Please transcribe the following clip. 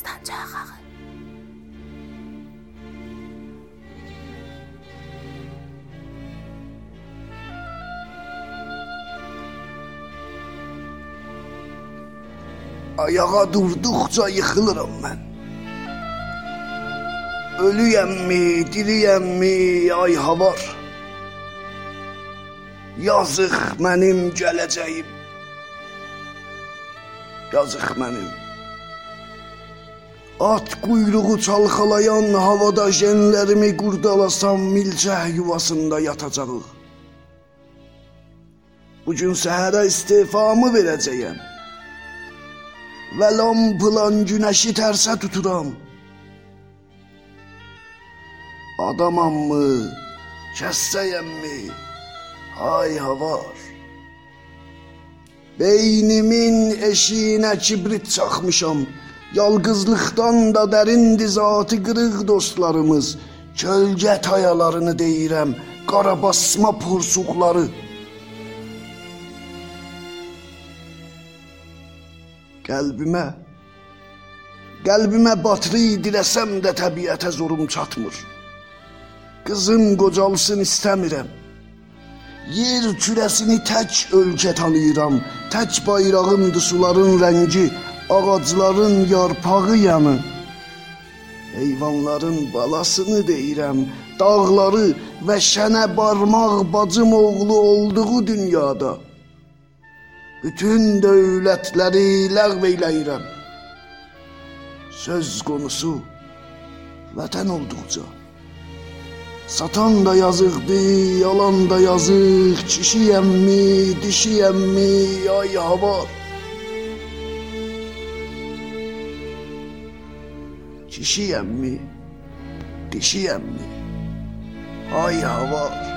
Dastanca ağı. Ayağa durduqca yıxılıram mən. Ölüyəmmi, diriyəmmi, ay havar. Yazıq mənim gələcəyim. Yazıq mənim. At quyruğu çalxalayan havada jenlərimi qurdalasam milçək yuvasında yatacağıq. Bu gün səhərə istifamı verəcəyəm. Və lampulan günəşi tərsə tuturam. Adamam-mı, kəssəyəm-mi? Hay havar. Beynimin eşiğinə kibrit çaxmışam. Yalqızlıqdan da dərindir zatı qırıq dostlarımız. Kölgə tayalarını deyirəm, qara basma porsuqları. Qəlbimə Qəlbimə batırı diləsəm də təbiətə zorum çatmır. Qızım qocalsın istəmirəm. Yer kürəsini tək ölkə tanıyıram. Tək bayrağımdır suların rəngi, ağacların yarpağı yanı. Heyvanların balasını deyirəm, dağları və şənə barmaq bacım oğlu olduğu dünyada. Bütün dövlətləri ləğv eyləyirəm. Söz konusu vətən olduqca. Satan da yazıqdır, yalan da yazıq, kişiyəmmi, dişiyəmmi, ay havar. Kişiyəmmi, dişiyəmmi, ay havar.